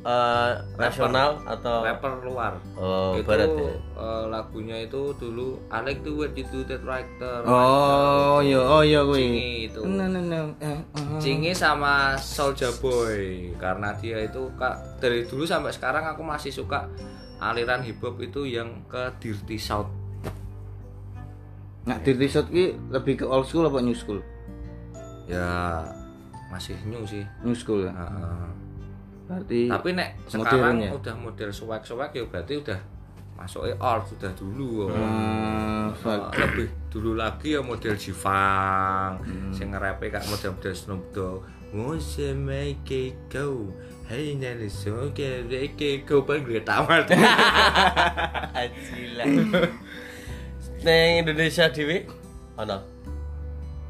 eh, nasional atau rapper luar Oh, itu barat ya? eh, lagunya itu dulu I like the way you do that right there Oh, iya, oh iya gue. Cingi itu No, no, no. Eh, eh. Cingi sama Soulja Boy karena dia itu kak dari dulu sampai sekarang aku masih suka aliran hip hop itu yang ke Dirty South Nah, Dirty South ki lebih ke old school apa new school? ya masih new sih. New school ya. Heeh. Berarti tapi nek sekarang ya? udah model swag swag ya berarti udah masuknya old sudah dulu. Hmm, Uh, lebih dulu lagi ya model Jifang Hmm. sing nge-rape kak model-model Snoop Dogg. Mose make it go? Hey Nelly so get make it go? Paling gue tamat. Gila Neng Indonesia Dewi? Ono?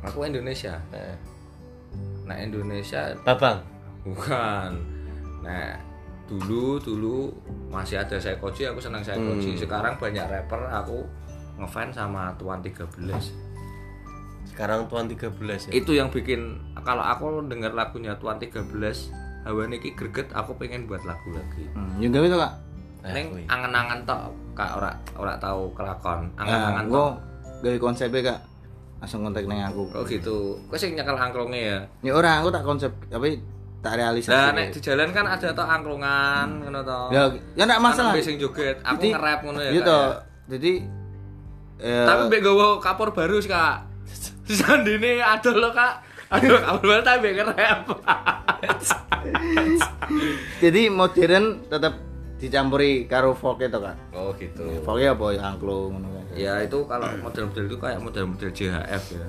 Aku Indonesia. Eh, Nah Indonesia Babang? Bukan. Nah dulu dulu masih ada saya Koji aku senang saya Koji Hmm. sekarang banyak rapper aku ngefans sama Tuan 13 Sekarang Tuan 13 ya? Itu yang bikin kalau aku denger lagunya Tuan 13 hawa niki greget aku pengen buat lagu lagi. Hmm, yang gawe to, Kak? Eh, Neng angen-angen tok kak ora ora tahu kelakon. Nah, angen-angen tok. gua gawe konsepnya, Kak. Langsung kontak neng aku. oh gitu kok sing nyekel angklungnya ya Ya ora, aku tak konsep tapi tak realisasi. nah nek di jalan kan ada tok angklungan ngono to Ya, ya enggak masalah. Kan sing joget aku Jadi- nge-rap ngono ya Gitu. Ya. Jadi eh, tapi mbek gowo kapur baru sih kak <laughs> sandine adol lo kak adol <laughs> kapur baru tapi nge-rap jadi modern tetap dicampuri karo folk itu, Kak. oh gitu Folknya apa ya angklung kan. ya itu kalau model-model itu kayak model-model JHF ya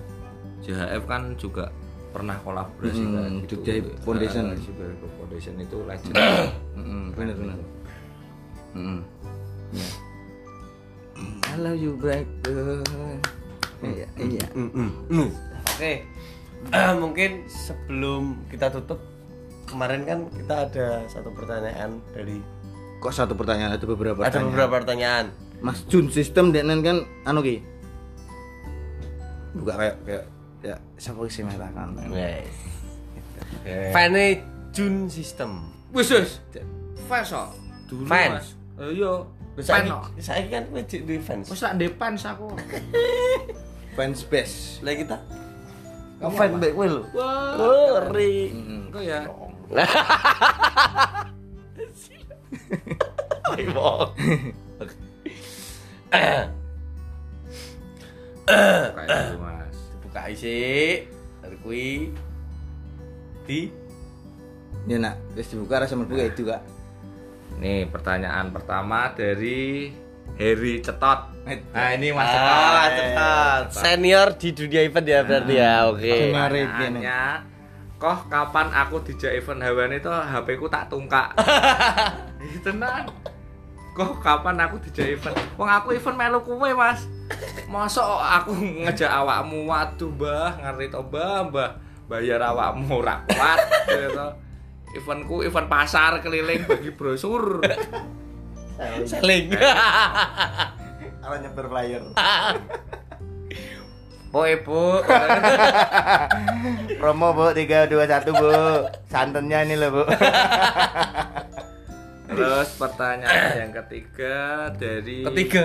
JHF kan juga pernah kolaborasi Hmm, kan Jogja Foundation. Ah, Jogja Foundation itu legend Heeh, bener bener. Heeh. Ya. I love you brother. Iya, iya. Oke <clears throat> Mungkin sebelum kita tutup Kemarin kan kita ada satu pertanyaan dari Kok satu pertanyaan ada beberapa Ada pertanyaan? beberapa pertanyaan. Mas Jun sistem denen kan anu ki. Buka kayak kayak ya siapa sih mengatakan. Yes. Fane Jun System. Wis wis. Fans kok dulu Fans? mas. Eh, iya. Saya fans kok saya kan wajib di fans. Tak ndek fans aku. <laughs> Fans base. Lah kita Fan back kowe lho. wah. Oh, ngeri. kok ya <laughs> <laughs> Ayo. Kayak gitu, Mas. Buka isi dari kui di Ya nak, wis dibuka rasa mlebu kayak itu kak. Nih, pertanyaan pertama dari Harry Cetot. Nah, ini Mas Ah, Cetot. Senior di dunia event ya berarti ya. Oke. Senior. Pertanyaannya, Koh kapan aku dijak event hewan itu HP ku tak tungkak. <laughs> Itu tenan. Koh kapan aku dijak event? Wong aku event melu kuwe, Mas. Mosok aku ngejak awakmu waduh, Mbah, ngerti to, Mbah, Mbah. Bayar awakmu ora kuat gitu. Eventku event pasar keliling bagi brosur. Seling. <laughs> Ala nyebar flyer. <laughs> Po ibu, Promo bu, 321 bu. Santannya ini loh bu. Terus pertanyaan yang ketiga dari Ketiga.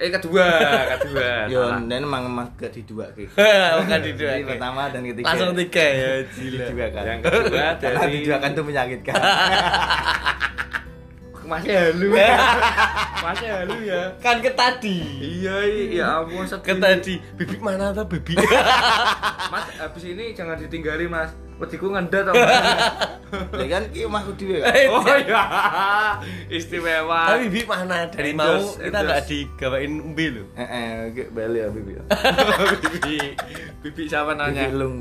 Eh kedua, kedua. Yo, dan emang emang gak di dua kayak. <laughs> Bukan di dua. Pertama dan ketiga. Langsung tiga ya. Di dua kan. Yang kedua Karena dari di dua kan tuh menyakitkan. <laughs> Masih halu. <laughs> Masih halu ya. Kan ke tadi. Iya, iya ampun Ke tadi. Bibik mana tuh bibik? Mas, habis ini jangan ditinggali, Mas. Wediku ngendat to. Mas. <laughs> Ya kan ki omahku dhewe. <laughs> Oh iya. Istimewa. Tapi bibik mana? Dari mau kita endorse. nggak digawain umbi loh. Heeh, oke bali ya bibi. <laughs> bibi. Bibi siapa nanya? Bibi lung.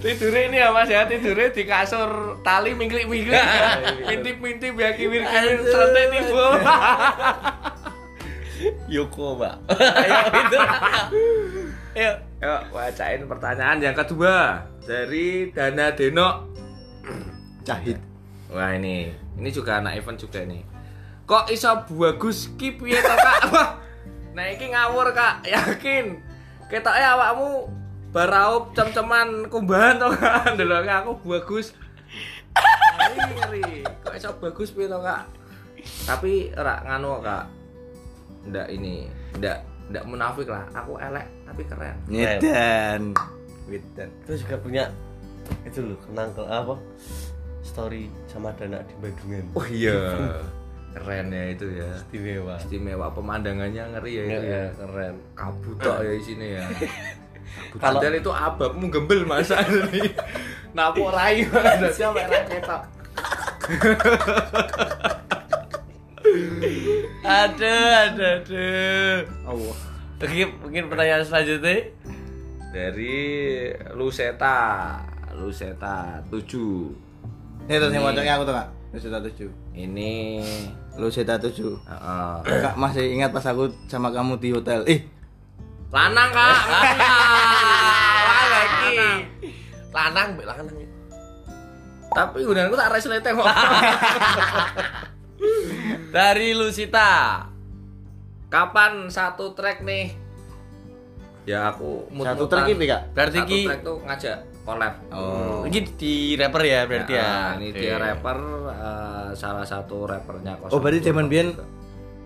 tidurnya ini ya mas ya tidurnya di kasur tali mingklik-mingklik mintip-mintip ya kiwir-kiwir santai tiba Yoko, Mbak. Ayo itu. Ayo. Yuk bacain pertanyaan yang kedua dari Dana Deno. Cahit. wah ini. Ini juga anak event juga nih kok iso bagus ki piye to kak wah nah iki ngawur kak. Yakin? Ketoknya awakmu baraup cem-ceman kumbahan to kak? <laughs> Ndelok aku bagus ngeri ngeri. Kok iso bagus piye to kak? Tapi ora nganu kak? Ndak ini. Ndak ndak munafik lah aku elek tapi keren Nyedan. Wedan. Terus juga punya itu loh kenang ke apa? Story sama Dana di Bandungan. oh iya <laughs> keren ya itu ya Istimewa. istimewa pemandangannya ngeri ya itu ya keren. kabut tok ya isinya ya <laughs> kabut Kalau- itu ababmu gembel masa ini ada siapa yang ketok <laughs> Aduh, aduh, aduh. Allah. Oke, mungkin pertanyaan selanjutnya. dari Luseta Luseta 7 Ini terus yang motornya aku tuh kak. Lu seta tujuh. ini Lu seta tujuh. heeh. Kak masih ingat pas aku sama kamu di hotel. Ih, lanang kak Wah, lagi. Lanang, mbak lanang. tapi gunanku tak res leteng kok <laughs> Dari Lusita. kapan satu track nih ya aku satu mut-mutan. truk ini kak. Berarti satu ki track tuh ngajak collab Oh. ini di rapper ya berarti ya. Nah, ini dia rapper eh, salah satu rappernya Oh berarti 024. zaman biyen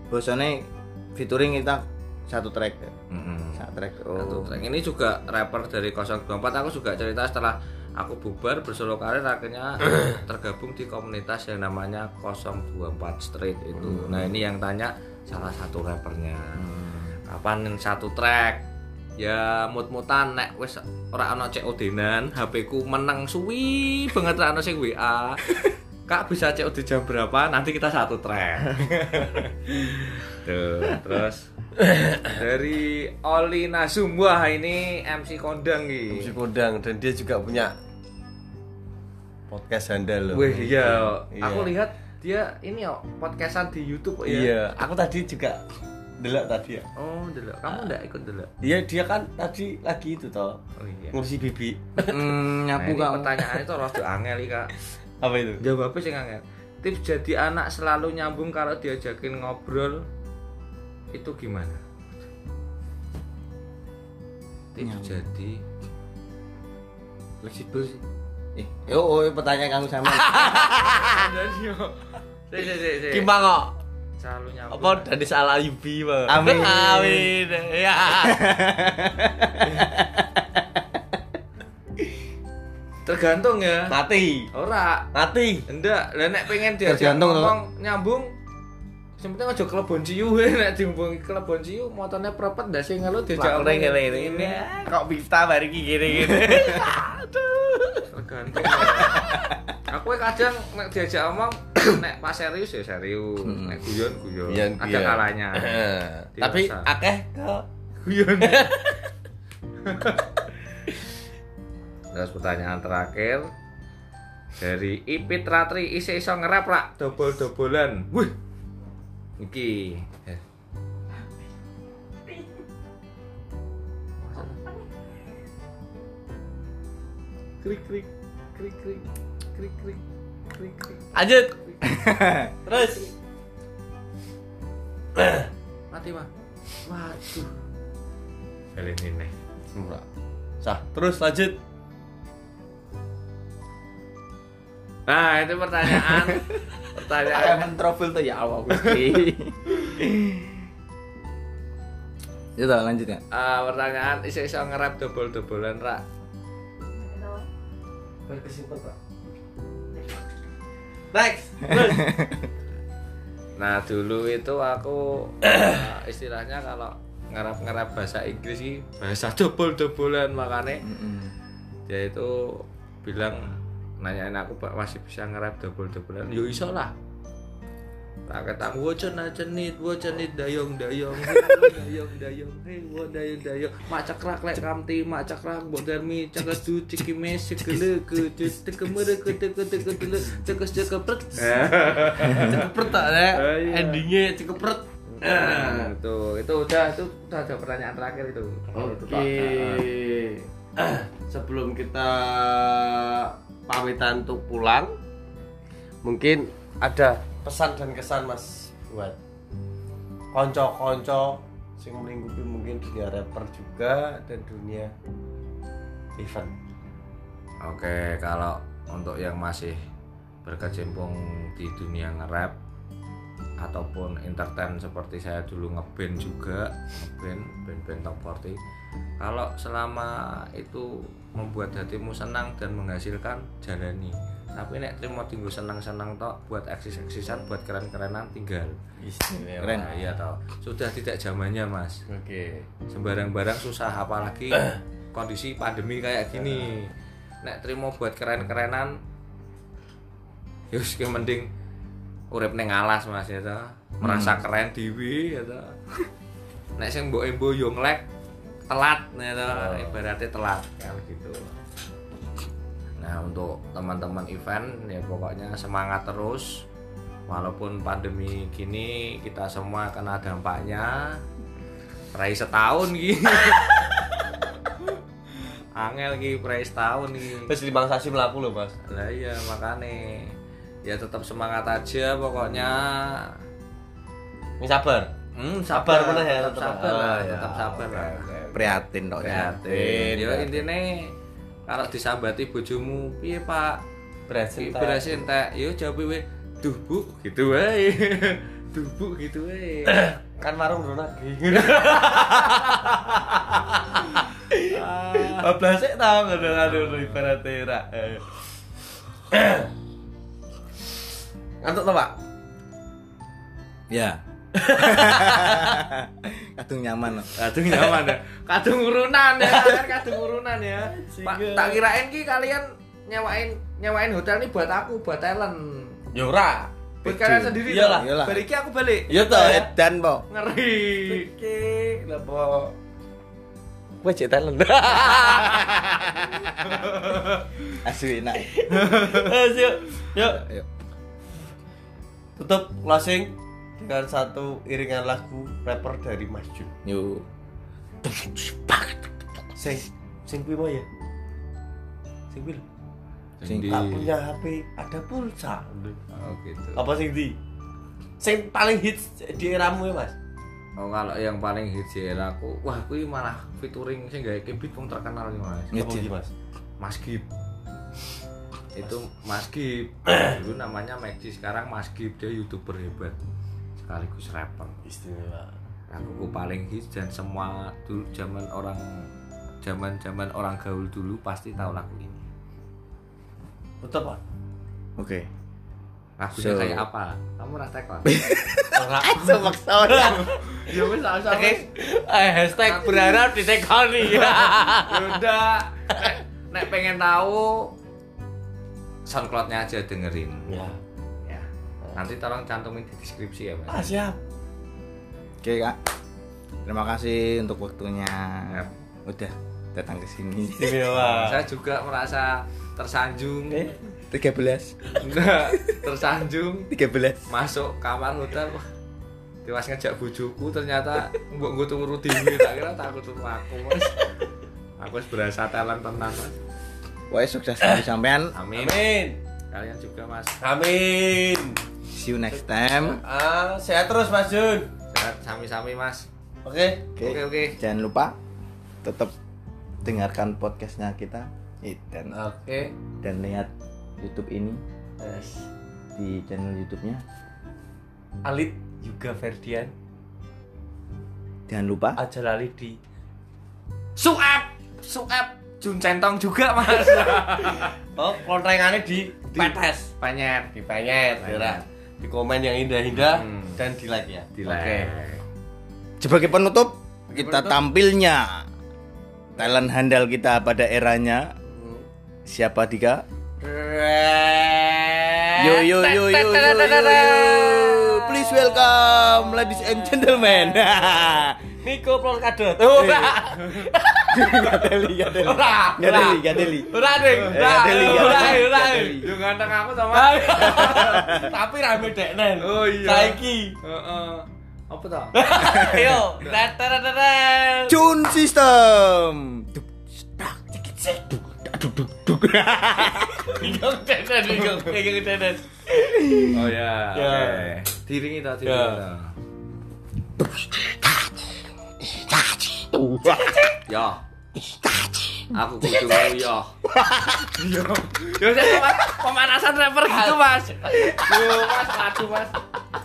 bosannya featuring kita satu track. Mm-mm. Satu track. Satu Oh. track. Ini juga rapper dari 024 aku juga cerita setelah aku bubar bersolo karir akhirnya <clears throat> tergabung di komunitas yang namanya 024 Street itu. Nah, ini yang tanya salah satu rappernya. Kapan satu track? Ya mut-mutan nek wis ora ana COD-nan, HP ku menang suwi banget ra ana sing WA. <laughs> Kak bisa COD jam berapa? Nanti kita satu track. <laughs> Tuh, terus dari Oli Nasum wah ini MC kondang si gitu. Kodang dan dia juga punya podcast handal loh. Wih iya, Iya. aku lihat dia ini yo podcastan di YouTube ya. Iya, aku tadi juga delok tadi ya. Oh, dulu. Kamu enggak ikut dulu? Iya, dia kan tadi lagi itu toh. Oh iya. Ngurusi bibi. <laughs> Nah, nyapu ini kak. pertanyaan itu rada <laughs> angel iki, Kak. Apa itu? Jawabnya sing angel. Tips jadi anak selalu nyambung kalau diajakin ngobrol itu gimana? Tips Nyambung. jadi Fleksibel sih. Eh, yo, oh, pertanyaan kamu sama. Dan yo. Si si si si. Gimana kok? Selalu nyambung. Apa dari salah Yubi, Pak? Amin. <laughs> Amin. Ya. Tergantung ya. Mati. Ora. Mati. Enggak, lah nek pengen diajak Tergantung, ngomong nyambung Sing penting aja kelebon ciu <laughs> nek dihubungi kelebon ciu motone prepet ndak sing ngelu diajak Diajak ngene ini. Kok Bifta bari iki gini-gini. <laughs> tergantung. Aku kadang nek diajak omong <coughs> nek pas serius ya serius, nek guyon guyon. Ada kalanya. Tapi Dewasa. akeh ke <laughs> guyon. Terus pertanyaan terakhir dari Ipit Ratri isi iso ngerap rak dobol-dobolan. Wih. Iki. Eh. Krik krik krik krik krik krik krik krik. Lanjut. Terus. Mati mah. Waduh. Balen ini. Ora. Sah, terus lanjut. Nah, itu pertanyaan. <laughs> pertanyaan Kayak mentrofil tuh ya Allah Gusti. <laughs> Ya udah lanjut ya. Ah, pertanyaan iso-iso ngerap dobol-dobolan rak. Berkesimpan, Pak. Next. <laughs> Nah, dulu itu aku eh, istilahnya kalau ngerap-ngerap bahasa Inggris sih bahasa dobol-dobolan makanya dia itu bilang nanyain aku Pak masih bisa ngerap dobol-dobolan yo iso lah tak kata wocen cenit wocen cenit dayong dayong dayong dayong hei wo dayong dayong macak rak lek kamti macak rak mbok darmi cakas du ciki mes sekele ke cek kemere ke te ke te ke te cekes cekepret <laughs> Cepet tak ya? Ah, iya. Endingnya cepet. Nah, itu itu udah itu udah ada pertanyaan terakhir itu Itu, Pak. Oke. <clears throat> Sebelum kita pamitan untuk pulang, mungkin ada pesan dan kesan Mas buat konco-konco sing melingkupi mungkin dunia rapper juga dan dunia event. Oke, kalau untuk yang masih berkecimpung di dunia nge-rap ataupun entertain seperti saya dulu ngeband juga, ngeband band-band top 40. Kalau selama itu membuat hatimu senang dan menghasilkan, jalani. Tapi nek terima tinggal senang-senang tok buat eksis-eksisan, buat keren-kerenan tinggal. Keren. Nah, iya toh. Sudah tidak zamannya, Mas. Oke. sembarang barang susah apalagi <clears throat> kondisi pandemi kayak gini nek terima buat keren-kerenan yus yang mending urip neng alas mas ya toh. merasa keren dewi ya toh. <laughs> nek sing mbok embo yo nglek telat ya toh. ibaratnya telat kan gitu nah untuk teman-teman event ya pokoknya semangat terus walaupun pandemi gini kita semua kena dampaknya Rai setahun gitu. <laughs> Angel ki prai setahun ki. Terus lima sasi melaku loh Mas. Lah iya makane. Ya tetap semangat aja pokoknya. Ini sabar. Hmm, Sabar sabar, mana ya, tetap sabar lah, Oh, ya. tetap sabar lah. Prihatin tok Prihatin. Ya prihatin. intine kalau disambati bojomu piye Pak? Berhasil. Berhasil entek. Yo jawab we, duh Bu, gitu wae. <laughs> duh Bu gitu wae. <coughs> Kan warung dulu lagi. <coughs> Bablas sih tau ngono aduh ibaratnya ra. <coughs> Ngantuk to, Pak? Ya. <laughs> Kadung nyaman. loh. Kadung nyaman ya. Kadung urunan ya, kan kadung urunan ya. Pak, tak kirain ki kalian nyewain nyewain hotel ini buat aku, buat talent. Ya ora. Buat kalian sendiri Iyalah. Iyalah. Balik ki aku balik. Ya toh. Edan, Po. Ngeri. Oke, lapo. Kowe cek talent. <laughs> Asli enak. Yuk, yuk. Yuk. Tutup closing dengan satu iringan lagu rapper dari Mas Jun. Yuk. Sing sing kuwi mau ya? Sing kuwi. Sing Di- Tak punya HP, ada pulsa. Oh gitu. Apa sing di? Sing paling hits di eramu ya, Mas? Oh kalau yang paling hits ya aku, wah kuwi malah featuring sing gawe kebit wong terkenal nih Mas. Apa Mas? Mas Gib. Itu Mas Gib. <coughs> Dulu namanya Maggi, sekarang Mas Gib dia YouTuber hebat. Sekaligus rapper. Istimewa. Laguku paling hits dan semua dulu zaman orang zaman zaman orang gaul dulu pasti tahu lagu ini. Betul, Pak. Oke. Lagunya So- kayak apa? Kamu rata kok. Ora. Semaksa <laughs> orang. <laughs> Ya wis. Oke. Eh, hashtag berharap ditekoni. <laughs> Ya udah. Nek, nek pengen tahu SoundCloud-nya aja dengerin. Ya. Ya. Nanti tolong cantumin di deskripsi ya, Mas. Ah, siap. Oke kak. Terima kasih untuk waktunya. Yap. Udah datang ke sini. <laughs> Saya juga merasa tersanjung. Eh, 13 Enggak, tersanjung 13 masuk kamar hotel wah Tiwas ngejak bojoku ternyata mbok nggo turu dhewe tak kira takut turu aku Mas. Aku wis berasa talent tenan Mas. Pokoknya sukses sampean. Amin. Amin. Kalian juga Mas. Amin. See you next time. Ah, sehat terus Mas Jun. Sehat sami-sami Mas. Oke. Oke. Oke. Jangan lupa tetap dengarkan podcastnya kita dan Oke. dan lihat YouTube ini Yes. di channel YouTube-nya. Alit juga Ferdian Jangan lupa aja lali di Suap, suap Jun Centong juga Mas. <laughs> Oh, kontrengannya di petes, Penyet. di penyet, Penyet. Di komen yang indah-indah Hmm. dan di like ya. Di Oke. sebagai penutup kita penutup. tampilnya talent handal kita pada eranya Hmm. siapa Dika? Yo Yo yo yo yo yo, yo, yo. Please welcome ladies and gentlemen. <laughs> Niko Polkadot. Ora. Gadeli, gadeli. Ora. Gadeli, gadeli. Ora, Ding. Eh, Ora, Gadeli, ora, ora. Yo ganteng aku sama. Tapi rame deknen. Oh iya. Saiki. Heeh. Apa toh? <laughs> Ayo. Tetetetet. Tune system. Sek, duk, dak, duk, duk, duk. Bingung denen, bingung. Bingung denen. Oh ya. Ya. Oke. Diringi toh, diringi Ya. toh. Ya. Aku kudu ya. Saya Mas, pemanasan rapper gitu, Mas. Yo, Mas, aduh, Mas.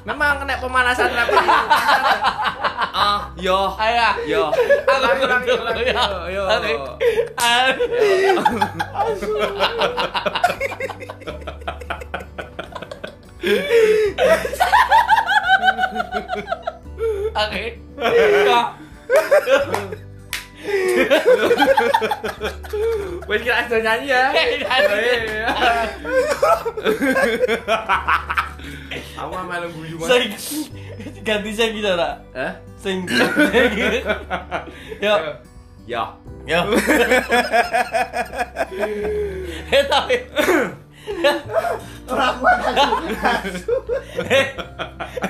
Memang kena pemanasan rapper. Ah, yo. Ayo. Yo. Aku kudu ulangi. ya. Yo, Oke. yo. <laughs> Wes kira sudah nyanyi ya. Nyanyi. Aku mah melu guyu. Sing ganti sing gitu ora? Eh? Sing. Yo. Ya. Yo. <laughs> Eh tapi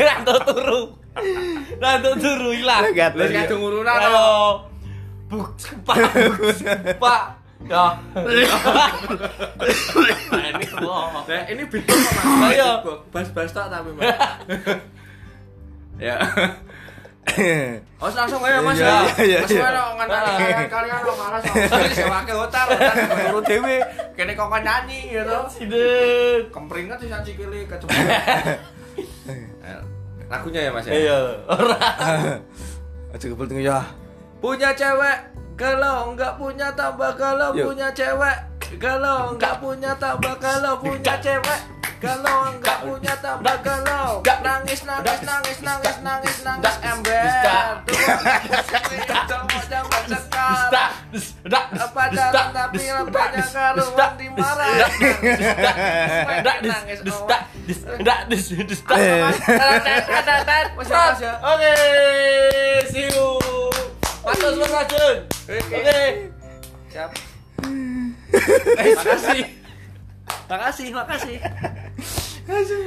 Rando turu. Rando turu ilang. Wes kadung urunan. Ayo. Buk pak buk pak. Ya. Ini. Nah, ini beatbox kok, Mas. Ayo. Bas-bas tok tapi, Mas. <laughs> ya. <laughs> Oh, langsung aja Mas Iya, ya. iya, iya, Mas iya. kok ngantari kalian malas sewake turu dhewe. Kene kok nyanyi gitu. Sidin. Kempringet sih sikile kecebur. <laughs> Lagunya ya Mas ya. Iya. Ora. Aja kebel ya. Punya cewek kalau enggak punya tambah kalau Yuk. punya cewek kalau enggak punya tambah kalau punya cewek kalau enggak punya tambah kalau nangis nangis nangis nangis nangis nangis ember cowok zaman sekarang pacaran tapi lepasnya karuan dimarah nangis Oke, see you. Matur suwun Rajun. Oke. siap. Makasih makasih. Makasih